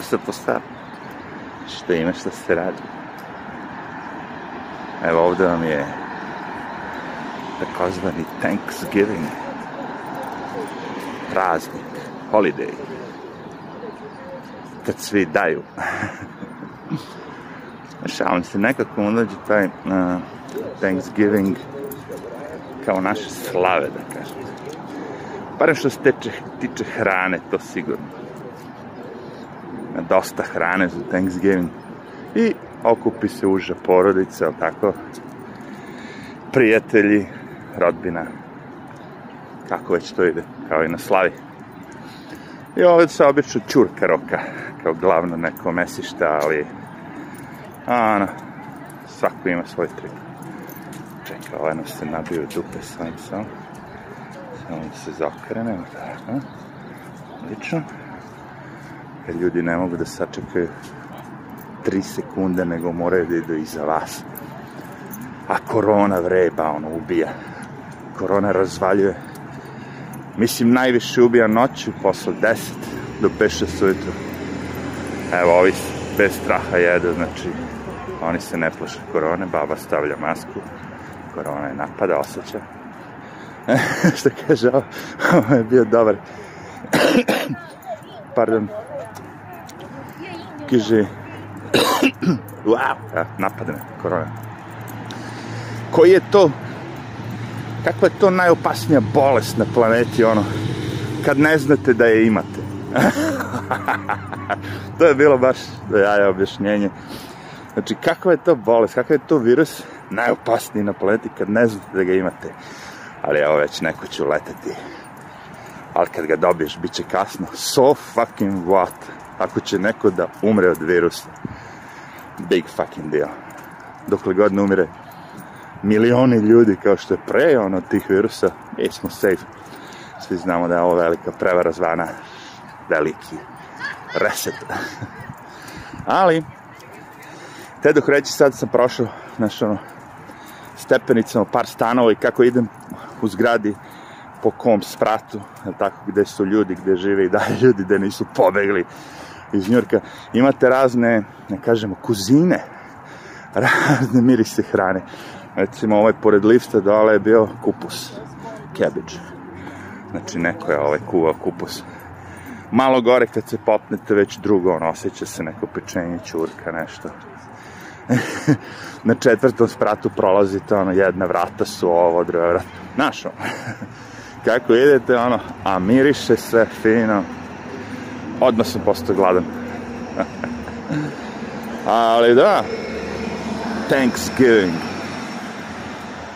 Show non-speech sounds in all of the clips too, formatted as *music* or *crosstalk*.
Se postavi. Što ima što se radi. Evo ovde vam je takozvani Thanksgiving. Praznik, holiday. Kad svi daju. *laughs* Šalim se, nekako mu dođe taj uh, Thanksgiving kao naše slave, da kažem. Barem što se tiče hrane, to sigurno. Dosta hrane za Thanksgiving. I okupi se uža porodica, ali tako? Prijatelji, rodbina. Kako već to ide, kao i na slavi. I ovdje se obično čurka roka, kao glavno neko mesišta, ali Ano, svako ima svoj trik. Čekaj, ovaj nam se nabio dupe sam sam. Samo da se zakrenemo, tako. Odlično. Jer ljudi ne mogu da sačekaju 3 sekunde, nego moraju da idu iza vas. A korona vreba, ono, ubija. Korona razvaljuje. Mislim, najviše ubija noću, posle 10 do 5-6 ujutru. Evo, ovi bez straha jedu, znači, oni se ne plaše korone, baba stavlja masku, korona je napada, osjeća. *laughs* što kaže, ovo je bio dobar. *coughs* Pardon. Kaže, *coughs* me korona. Koji je to, kakva je to najopasnija bolest na planeti, ono, kad ne znate da je imate? *laughs* to je bilo baš jaja objašnjenje. Znači, kakva je to bolest, kakav je to virus najopasniji na planeti kad ne znate da ga imate. Ali evo već neko će uleteti. Ali kad ga dobiješ, bit će kasno. So fucking what? Ako će neko da umre od virusa. Big fucking deal. Dokle god ne umire milioni ljudi kao što je pre ono tih virusa, mi smo safe. Svi znamo da je ovo velika prevara zvana veliki reset. *laughs* Ali, te dok reći sad sam prošao, znaš ono, stepenicama, par stanova i kako idem u zgradi po kom spratu, tako, gde su ljudi, gde žive i dalje ljudi, gde nisu pobegli iz Njurka. Imate razne, ne kažemo, kuzine, *laughs* razne mirise hrane. Recimo, ovaj pored lifta dole je bio kupus, cabbage. Znači, neko je ovaj kuvao kupus. Malo gore kad se popnete već drugo, ono, osjeća se neko pečenje, čurka, nešto. *laughs* na četvrtom spratu prolazite, ono, jedna vrata su ovo, druga vrata. Znaš, ono, *laughs* kako idete, ono, a miriše sve fino. Odmah sam postao gladan. Ali da, Thanksgiving.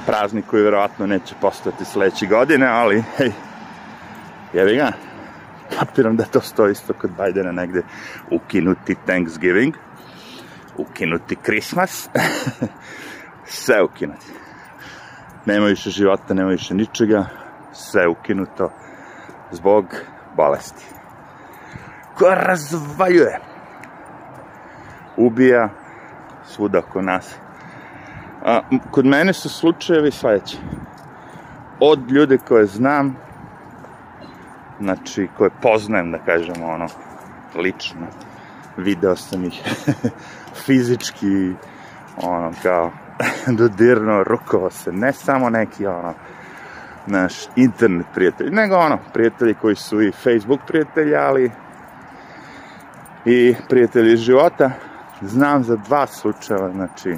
Praznik koji verovatno neće postati sledeće godine, ali, hej, jebi ga. Kapiram da to stoji isto kod Bajdena negde ukinuti Thanksgiving ukinuti Christmas, *laughs* sve ukinuti. Nema više života, nema više ničega, sve ukinuto zbog bolesti. Razvaljuje. Ubija svuda oko nas. A, kod mene su slučajevi sledeći. Od ljude koje znam, znači koje poznajem, da kažemo, ono, lično, video sam ih *laughs* fizički, ono, kao, *laughs* dodirno, rukovao se, ne samo neki, ono, naš internet prijatelj, nego ono, prijatelji koji su i Facebook prijatelji, ali i prijatelji života. Znam za dva slučajeva, znači,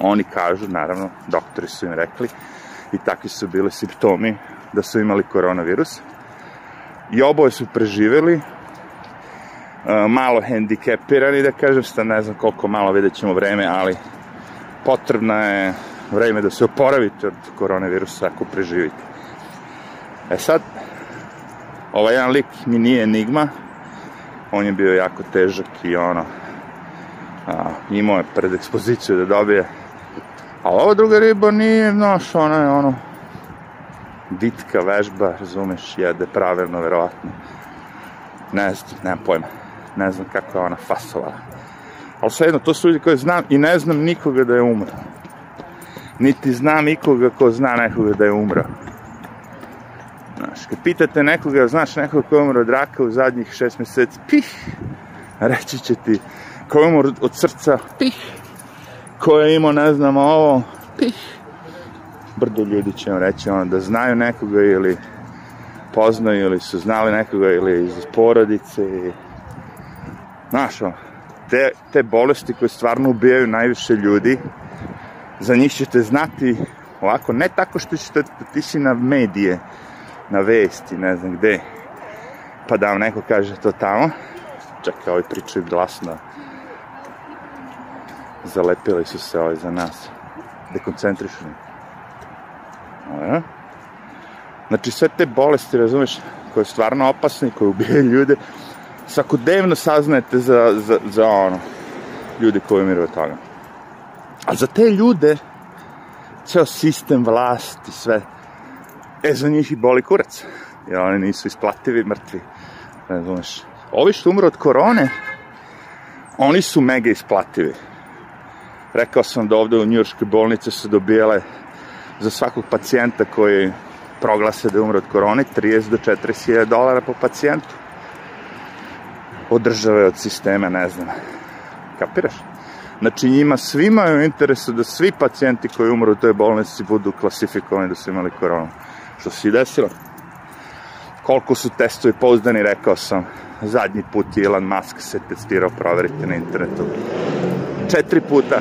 oni kažu, naravno, doktori su im rekli, i takvi su bili simptomi da su imali koronavirus. I oboje su preživeli, malo hendikepirani, da kažem, sta ne znam koliko malo, vidjet ćemo vreme, ali potrebna je vreme da se oporavite od koronavirusa ako preživite. E sad, ovaj jedan lik mi nije enigma, on je bio jako težak i ono, a, imao je pred ekspoziciju da dobije, a ova druga riba nije, znaš, ona je ono, bitka, vežba, razumeš, jede pravilno, verovatno. Ne znam, nemam pojma ne znam kako je ona fasovala. Ali svejedno, to su ljudi koje znam i ne znam nikoga da je umro. Niti znam nikoga ko zna nekoga da je umro. Znaš, kad pitate nekoga, znaš nekoga ko je umro od raka u zadnjih šest meseci, pih, reći će ti ko je umor od srca, pih, ko je imao, ne znam, ovo, pih. Brdo ljudi će vam reći ono, da znaju nekoga ili poznaju ili su znali nekoga ili iz porodice. Znaš, ono, te, te bolesti koje stvarno ubijaju najviše ljudi, za njih ćete znati ovako, ne tako što ćete ti si na medije, na vesti, ne znam gde, pa da vam neko kaže to tamo, čekaj, ovi pričaju glasno, zalepili su se ovaj za nas, dekoncentrišeni. Ja? Znači, sve te bolesti, razumeš, koje je stvarno opasne, koje ubijaju ljude, svakodnevno saznajete za, za, za ono, ljudi koji umiru od toga. A za te ljude, ceo sistem vlasti, sve, e, za njih i boli kurac. Jer oni nisu isplativi, mrtvi. Ne znaš. Ovi što umru od korone, oni su mega isplativi. Rekao sam da ovde u njurške bolnice su dobijale za svakog pacijenta koji proglase da je umre od korone 30 do 40 dolara po pacijentu. Od države, od sistema, ne znam. Kapiraš? Znači njima svima je u interesu da svi pacijenti koji umru u toj bolnici budu klasifikovani da su imali koronu. Što se i desilo. Koliko su testovi pouzdani, rekao sam. Zadnji put je Elon Musk se testirao, proverite na internetu. Četiri puta.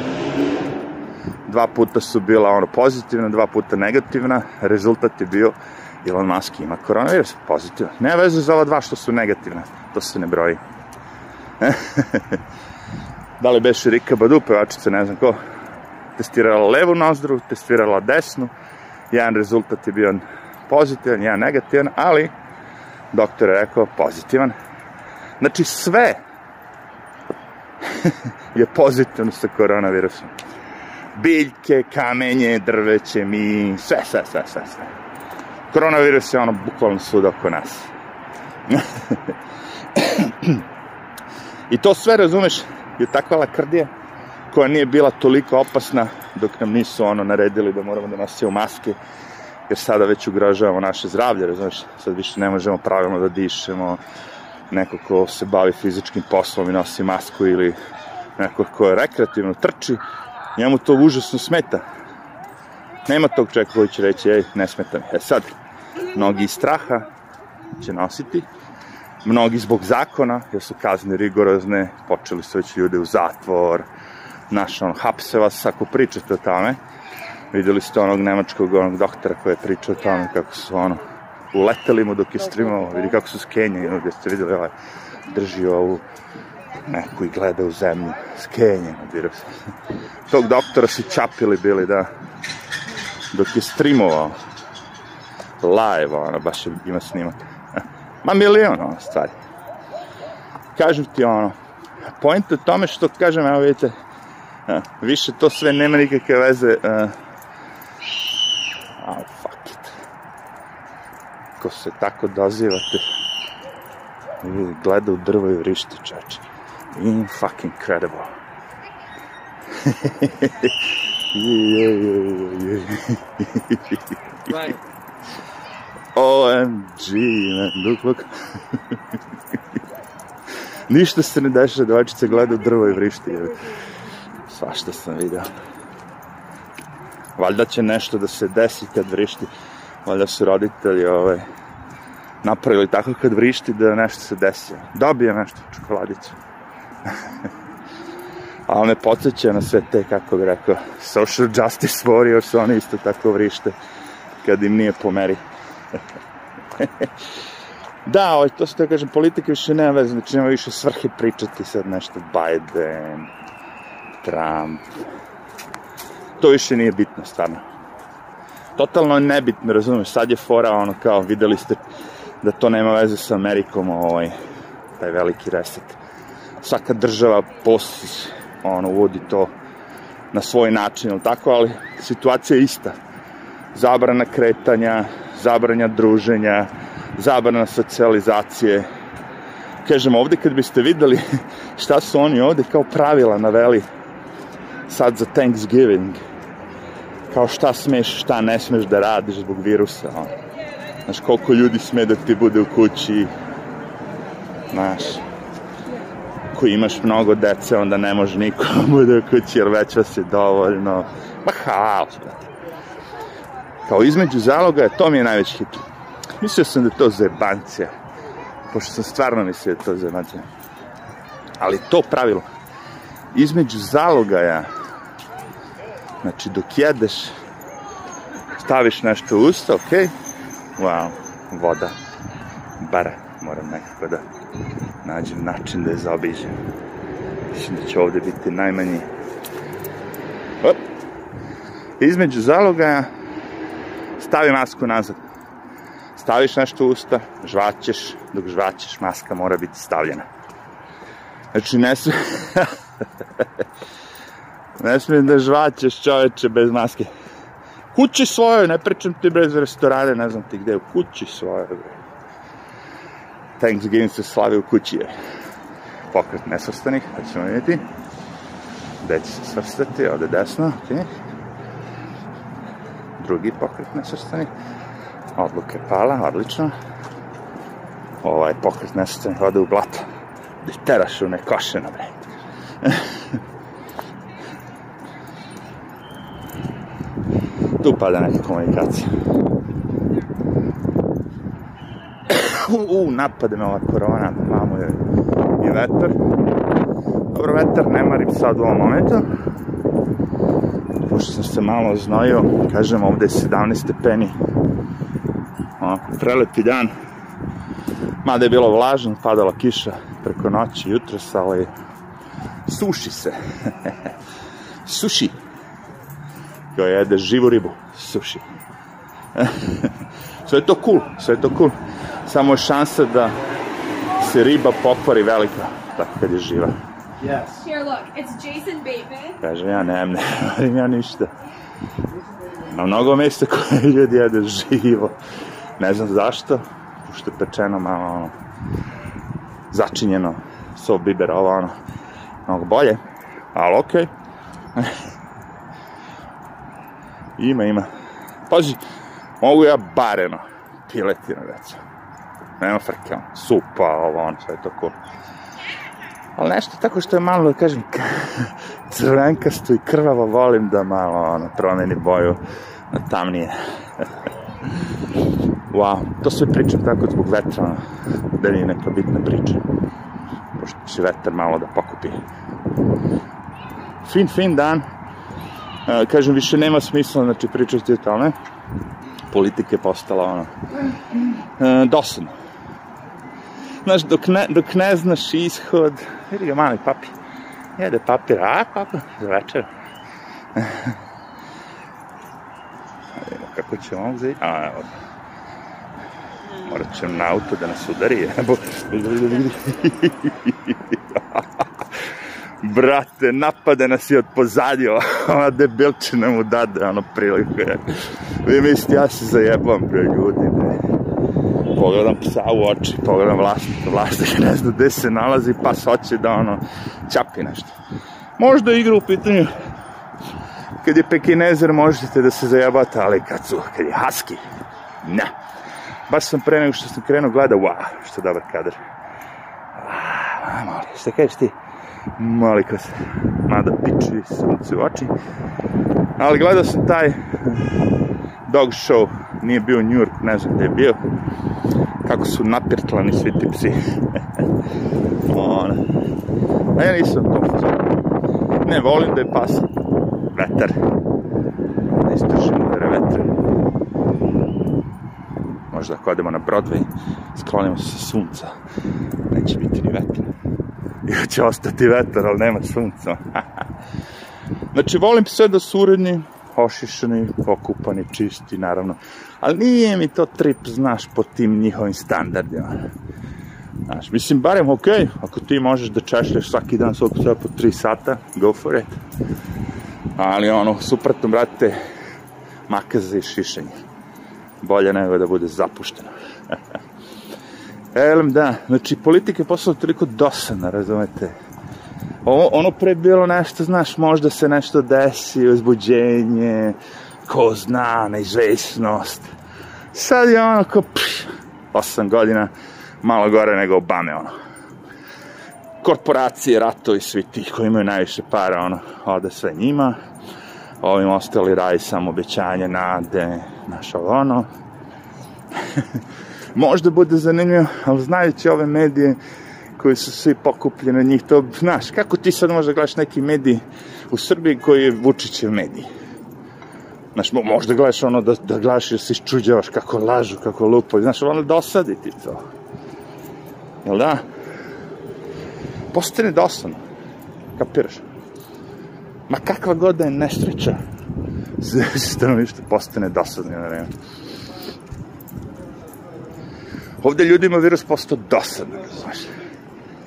Dva puta su bila ono pozitivna, dva puta negativna. Rezultat je bio Elon Musk ima koronavirus, pozitivno. Ne veze za ova dva što su negativna, to se ne broji. *laughs* da li beše Rika Badu, pevačica, ne znam ko, testirala levu nozdru, testirala desnu, jedan rezultat je bio pozitivan, jedan negativan, ali doktor je rekao pozitivan. Znači sve *laughs* je pozitivno sa koronavirusom. Biljke, kamenje, drveće, mi, sve, sve, sve, sve, sve. Koronavirus je ono bukvalno sud oko nas. I to sve, razumeš, je takva lakrdija koja nije bila toliko opasna dok nam nisu ono naredili da moramo da nosimo maske jer sada već ugrožavamo naše zdravlje, razumiješ, sad više ne možemo pravilno da dišemo, neko ko se bavi fizičkim poslom i nosi masku ili neko ko je rekreativno trči, njemu to užasno smeta. Nema tog čeka koji će reći, ej, ne smeta mi. E sad, mnogi iz straha će nositi, mnogi zbog zakona, jer su kazne rigorozne, počeli su već ljude u zatvor, naš on, hapse vas ako pričate o tome. Videli ste onog nemačkog onog doktora koji je pričao o tome kako su ono, uleteli mu dok je streamovao, vidi kako su skenjeni, ono gde ste videli ovaj, drži ovu neku i gleda u zemlju, skenjen od virusa. *laughs* Tog doktora su čapili bili, da, dok je streamovao live, ono, baš ima snimak. *laughs* Ma milion, ono, stvari. Kažem ti, ono, point u tome što, kažem, evo vidite, *laughs* više to sve nema nikakve veze, uh, oh, fuck it. Ko se tako dozivate, gleda u drvo i vrišti, čače. In fucking credible. *laughs* OMG, man, look, look. *laughs* Ništa se ne dešava, devojčica gleda u drvo i vrišti. Svašta sam vidio. Valjda će nešto da se desi kad vrišti. Valjda su roditelji ovaj, napravili tako kad vrišti da nešto se desi. Dobije nešto, čokoladicu. *laughs* Ali me podsjeća na sve te, kako bi rekao, social justice warriors, oni isto tako vrište kad im nije po meri. *laughs* da, ovaj, to se da kažem, politika više nema veze, znači nema više svrhe pričati sad nešto Biden, Trump. To više nije bitno, stvarno. Totalno nebitno, razumeš, sad je fora, ono, kao, videli ste da to nema veze sa Amerikom, ovaj, taj veliki reset. Svaka država posti, ono, uvodi to na svoj način, ili tako, ali situacija je ista. Zabrana kretanja, zabranja druženja, zabrana socijalizacije. Kažem, ovde kad biste videli *laughs* šta su oni ovde kao pravila naveli sad za Thanksgiving, kao šta smeš, šta ne smeš da radiš zbog virusa, on. Znaš, koliko ljudi sme da ti bude u kući, znaš. ako imaš mnogo dece, onda ne može niko bude u kući, jer već vas je dovoljno. Ma haos, brate. Kao između zaloga, to mi je najveći hit. Mislio sam da je to zebancija, pošto sam stvarno mislio da je to zebancija. Ali to pravilo, između zalogaja, znači dok jedeš, staviš nešto u usta, okay? wow, voda, bara, moram nekako da nađem način da je zaobiđem. Mislim da će ovde biti najmanji. Op. Između zalogaja stavi masku nazad. Staviš nešto u usta, žvaćeš, dok žvaćeš, maska mora biti stavljena. Znači, ne sve... *laughs* ne smije da žvaćeš čoveče bez maske. Kući svojoj, ne pričam ti bez restorane, ne znam ti gde, u kući svojoj. Thanksgiving se slavi u kući je. Pokret nesvrstanih, pa ćemo vidjeti. Gde će se svrstati, ovde desno, ok. Drugi pokret nesvrstanih. Odluka je pala, odlično. Ovaj pokret nesvrstanih ode u blato. Da teraš u nekošeno, bre. Pada neka komunikacija. u, napade me ova korona, mamu je i vetar. Dobro, vetar ne marim sad u ovom momentu. Pošto sam se malo znojio, kažem, ovde je 17 stepeni. O, preleti dan. Mada je bilo vlažno, padala kiša preko noći, jutros, ali suši se. *laughs* suši. Kao jede živu ribu, suši. *laughs* sve je to cool, sve je to cool samo je šansa da se riba pokvari velika, tako kad je živa. Yes. Here, look, it's Jason Bateman. Kaže, ja nemam, ne *laughs* varim ja ništa. Na mnogo mesta koje *laughs* ljudi jede živo. Ne znam zašto, pošto je pečeno malo ono, začinjeno, so biber, ovo ono, mnogo bolje, ali okej. Okay. Ima, ima. Pazi, mogu ja bareno piletinu, recimo nema frke, ono, supa, ovo, ono, sve to cool. Ali nešto tako što je malo, da kažem, crvenkasto i krvavo volim da malo, ono, promeni boju na tamnije. wow, to sve pričam tako zbog vetra, da mi je neka bitna priča. Pošto će vetar malo da pokupi. Fin, fin dan. Kažem, više nema smisla, znači, pričati o tome. Politika je postala, ono, e, dosadno Znaš, dok ne, dok ne znaš ishod, vidi ga mali papi, jede papir, a kako, za večer. kako će on uzeti, a evo, morat ćemo na auto da nas udari, evo, *laughs* Brate, napade nas i od pozadnje, *laughs* ova debilčina mu dade, ono, priliku je. Vi mislite, ja se zajebam, bre, ljudi, bre pogledam psa u oči, pogledam vlasnika, vlasnika ne zna gde se nalazi, pa hoće da ono, čapi nešto. Možda igra u pitanju, kad je pekinezer možete da se zajabate, ali kad su, kad je husky, ne. Baš sam pre nego što sam krenuo gleda, wow, što dobar kadar. Wow, mali, šta kažeš ti? Mali ko se, mada piči sunce u oči. Ali gledao sam taj dog show, nije bio u New York, ne znam gde je bio, kako su napirtlani svi ti psi. *laughs* Ona. A ja nisam to Ne, volim da je pas vetar. Da istražimo da je vetar. Možda ako odemo na Broadway, sklonimo se sunca, neće biti ni vetra. *laughs* I će ostati vetar, ali nema sunca. *laughs* znači, volim sve da su uredni, ošišani, okupani, čisti, naravno. Ali nije mi to trip, znaš, po tim njihovim standardima. Znaš, mislim, barem, ok, ako ti možeš da češlješ svaki dan svog psa po 3 sata, go for it. Ali ono, suprotno, brate, makaze i šišanje. Bolje nego da bude zapušteno. *laughs* Elem, da, znači, politika je poslala toliko dosadna, razumete, Ovo, ono pre bilo nešto, znaš, možda se nešto desi, uzbuđenje, ko zna, neizvesnost. Sad je ono ko, pš, 8 godina, malo gore nego Obame, ono. korporacije, ratovi, svi ti koji imaju najviše para, ono, ode sve njima, ovim ostali radi samo obećanje, nade, naš ovo ono. *laughs* Možda bude zanimljivo, ali znajući ove medije koji su svi pokupljeni njih, to, znaš, kako ti sad možda gledaš neki mediji u Srbiji koji je Vučićev medij? Znaš, možda gledaš ono da, da gledaš da se iščuđavaš kako lažu, kako lupaju, znaš, ono dosadi ti to. Jel da? Postane dosadno. Kapiraš? Ma kakva god da je nesreća, *laughs* stanovništvo postane dosadno na vreme. Ovde ljudima virus postao dosadno, znaš.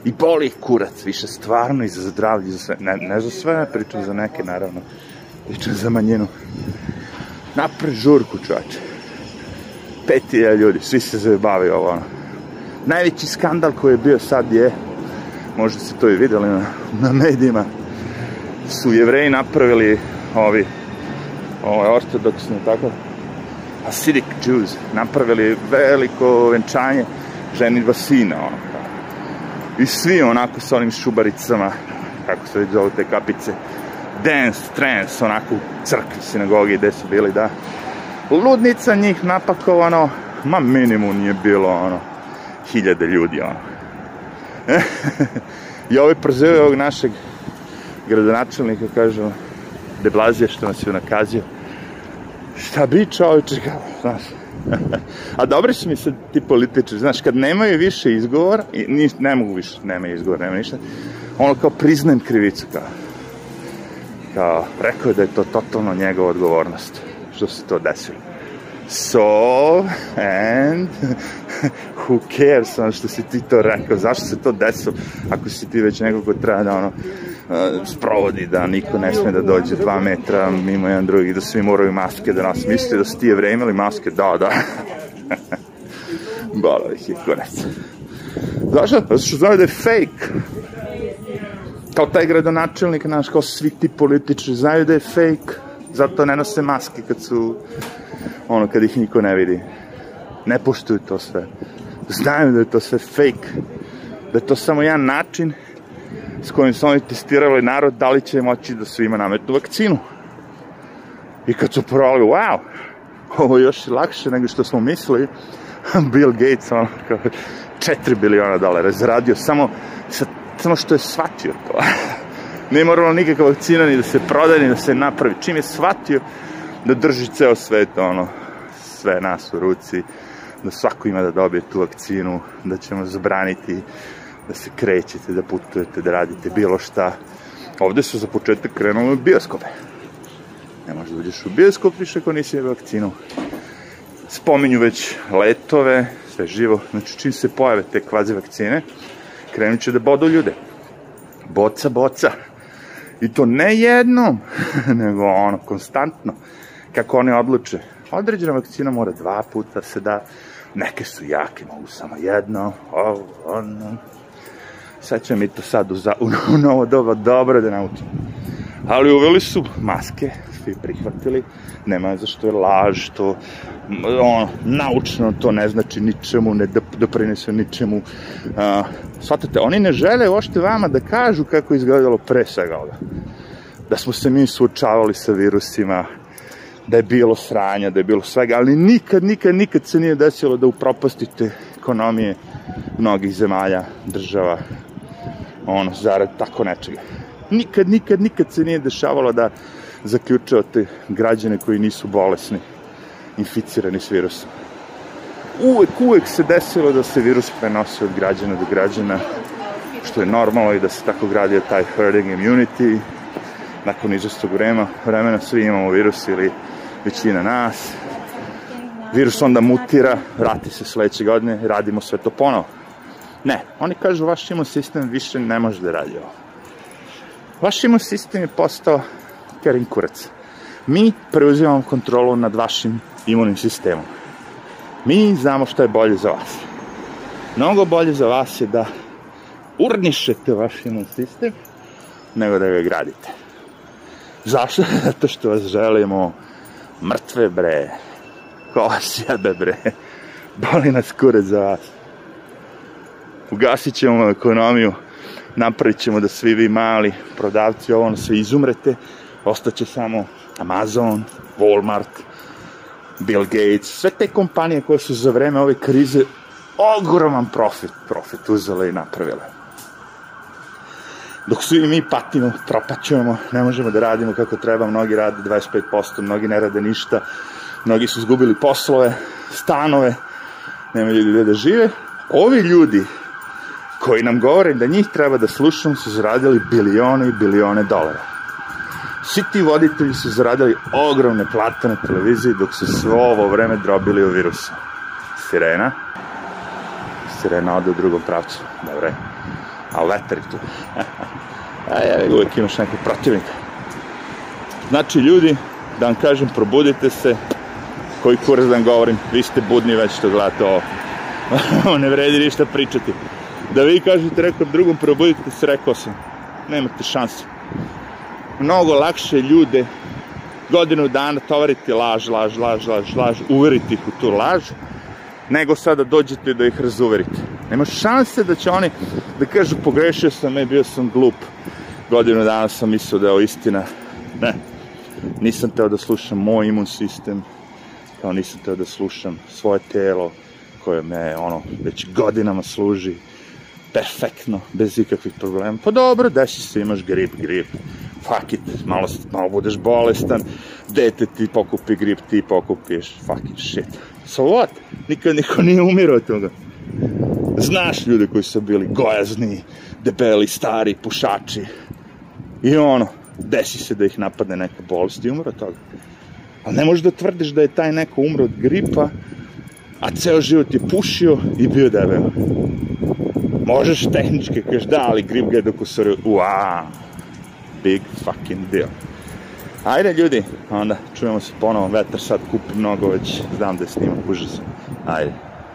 I boli ih kurac, više stvarno i za zdravlje, za sve. Ne, ne za sve, pričam za neke, naravno. Pričam za manjinu. Napre žurku, čoveče. Petija ljudi, svi se zabavaju ovo, ono. Najveći skandal koji je bio sad je, možda ste to i videli na, na medijima, su jevreji napravili ovi, ovo je ortodoksni, tako, Hasidic Jews, napravili veliko venčanje ženitba sina, ono, I svi onako sa onim šubaricama, kako se već zove te kapice, dance, trance, onako u crkvi, sinagogi, gde su bili, da. Ludnica njih napakovano, ma minimum nije bilo, ono, hiljade ljudi, ono. *laughs* I ovaj prozivaju ovog našeg gradonačelnika, kažu, de Blazije, što nas je nakazio, šta bi čovječe, kao, znaš. *laughs* A dobri su mi sad ti političari, znaš, kad nemaju više izgovor, i ni, ne mogu više, nema izgovor, nema ništa, ono kao priznajem krivicu, kao, kao, rekao da je to totalno njegova odgovornost, što se to desilo. So, and, *laughs* who cares, ono što si ti to rekao, zašto se to desilo, ako si ti već neko ko treba da, ono, sprovodi da niko ne sme da dođe dva metra mimo jedan drugi, da svi moraju maske da nas mislite da su ti jevreji imali maske, da, da. *laughs* Bolo ih je konec. Zašto? Zato što znaju da je fake. Kao taj gradonačelnik, naš, kao svi ti političari, znaju da je fake. Zato ne nose maske kad su, ono, kad ih niko ne vidi. Ne poštuju to sve. Znaju da je to sve fake. Da je to samo jedan način s kojim su oni testirali narod da li će moći da svima nametnu vakcinu. I kad su provali, wow, ovo je još lakše nego što smo mislili, *laughs* Bill Gates, ono, kao 4 biliona dolara, zaradio samo, sa, samo što je shvatio to. *laughs* Nije moralo nikakva vakcina ni da se prodaje, ni da se napravi. Čim je shvatio da drži ceo svet, ono, sve nas u ruci, da svako ima da dobije tu vakcinu, da ćemo zabraniti da se krećete, da putujete, da radite bilo šta. Ovde su za početak krenuli u bioskope. Ne možeš da uđeš u bioskop više ako nisi vakcinu. Spominju već letove, sve živo. Znači, čim se pojave te kvazi vakcine, krenut će da bodu ljude. Boca, boca. I to ne jednom, *laughs* nego ono, konstantno. Kako oni odluče. Određena vakcina mora dva puta se da, neke su jake, mogu samo jedno, ovo, ono, sad će mi to sad u, za, *laughs* u, novo doba dobro da naučim. Ali uveli su maske, svi prihvatili, nema zašto je laž, to ono, naučno to ne znači ničemu, ne doprinese ničemu. Uh, shvatate, oni ne žele ošte vama da kažu kako je izgledalo pre svega ovoga. Da smo se mi suočavali sa virusima, da je bilo sranja, da je bilo svega, ali nikad, nikad, nikad se nije desilo da upropastite ekonomije mnogih zemalja, država, ono, zarad tako nečega. Nikad, nikad, nikad se nije dešavalo da zaključavate građane koji nisu bolesni, inficirani s virusom. Uvek, uvek se desilo da se virus prenosi od građana do građana, što je normalno i da se tako gradio taj herding immunity. Nakon izvestog vremena, vremena svi imamo virus ili većina nas. Virus onda mutira, vrati se sledeće godine, radimo sve to ponovo. Ne, oni kažu vaš imun sistem više ne može da radi ovo. Vaš imun sistem je postao kerin kurac. Mi preuzimamo kontrolu nad vašim imunim sistemom. Mi znamo šta je bolje za vas. Mnogo bolje za vas je da urnišete vaš imun sistem nego da ga gradite. Zašto? *laughs* Zato što vas želimo mrtve bre, ko vas jebe bre, boli nas kurac za vas ugasit ćemo ekonomiju, napravit ćemo da svi vi mali prodavci ovo svi izumrete, ostaće samo Amazon, Walmart, Bill Gates, sve te kompanije koje su za vreme ove krize ogroman profit, profit uzele i napravile. Dok svi mi patimo, propaćujemo, ne možemo da radimo kako treba, mnogi rade 25%, mnogi ne rade ništa, mnogi su izgubili poslove, stanove, nema ljudi gde da žive. Ovi ljudi koji nam govore da njih treba da slušamo su zaradili bilione i bilione dolara. Svi ti voditelji su zaradili ogromne plate na televiziji dok su sve ovo vreme drobili u virusu. Sirena. Sirena ode u drugom pravcu. Dobre. A vetar tu. A ja, uvijek imaš nekog protivnika. Znači, ljudi, da vam kažem, probudite se, koji kurac da vam govorim, vi ste budni već što gledate ovo. *laughs* ne vredi ništa pričati. Da vi kažete rekom drugom, probudite se, rekao sam. Nemate šanse. Mnogo lakše ljude godinu dana tovariti laž, laž, laž, laž, laž, uveriti ih u tu laž, nego sada dođete da ih razuverite. Nema šanse da će oni da kažu pogrešio sam, ne, bio sam glup. Godinu dana sam mislio da je ovo istina. Ne, nisam teo da slušam moj imun sistem, kao nisam teo da slušam svoje telo koje me ono već godinama služi perfektno, bez ikakvih problema. Pa dobro, desi se, imaš grip, grip. Fuck it, malo, malo budeš bolestan, dete ti pokupi grip, ti pokupiš, fucking shit. So what? Nikad niko nije umirao od toga. Znaš ljude koji su bili gojazni, debeli, stari, pušači. I ono, desi se da ih napadne neka bolest i umre od toga. Ali ne možeš da tvrdiš da je taj neko umro od gripa, a ceo život je pušio i bio debel. Možeš tehnički, kažeš da, ali grip ga je dok usorio, uaa, big fucking deal. Ajde ljudi, onda čujemo se ponovo, vetar sad kupi mnogo već, znam da je snimam, užasno. Ajde.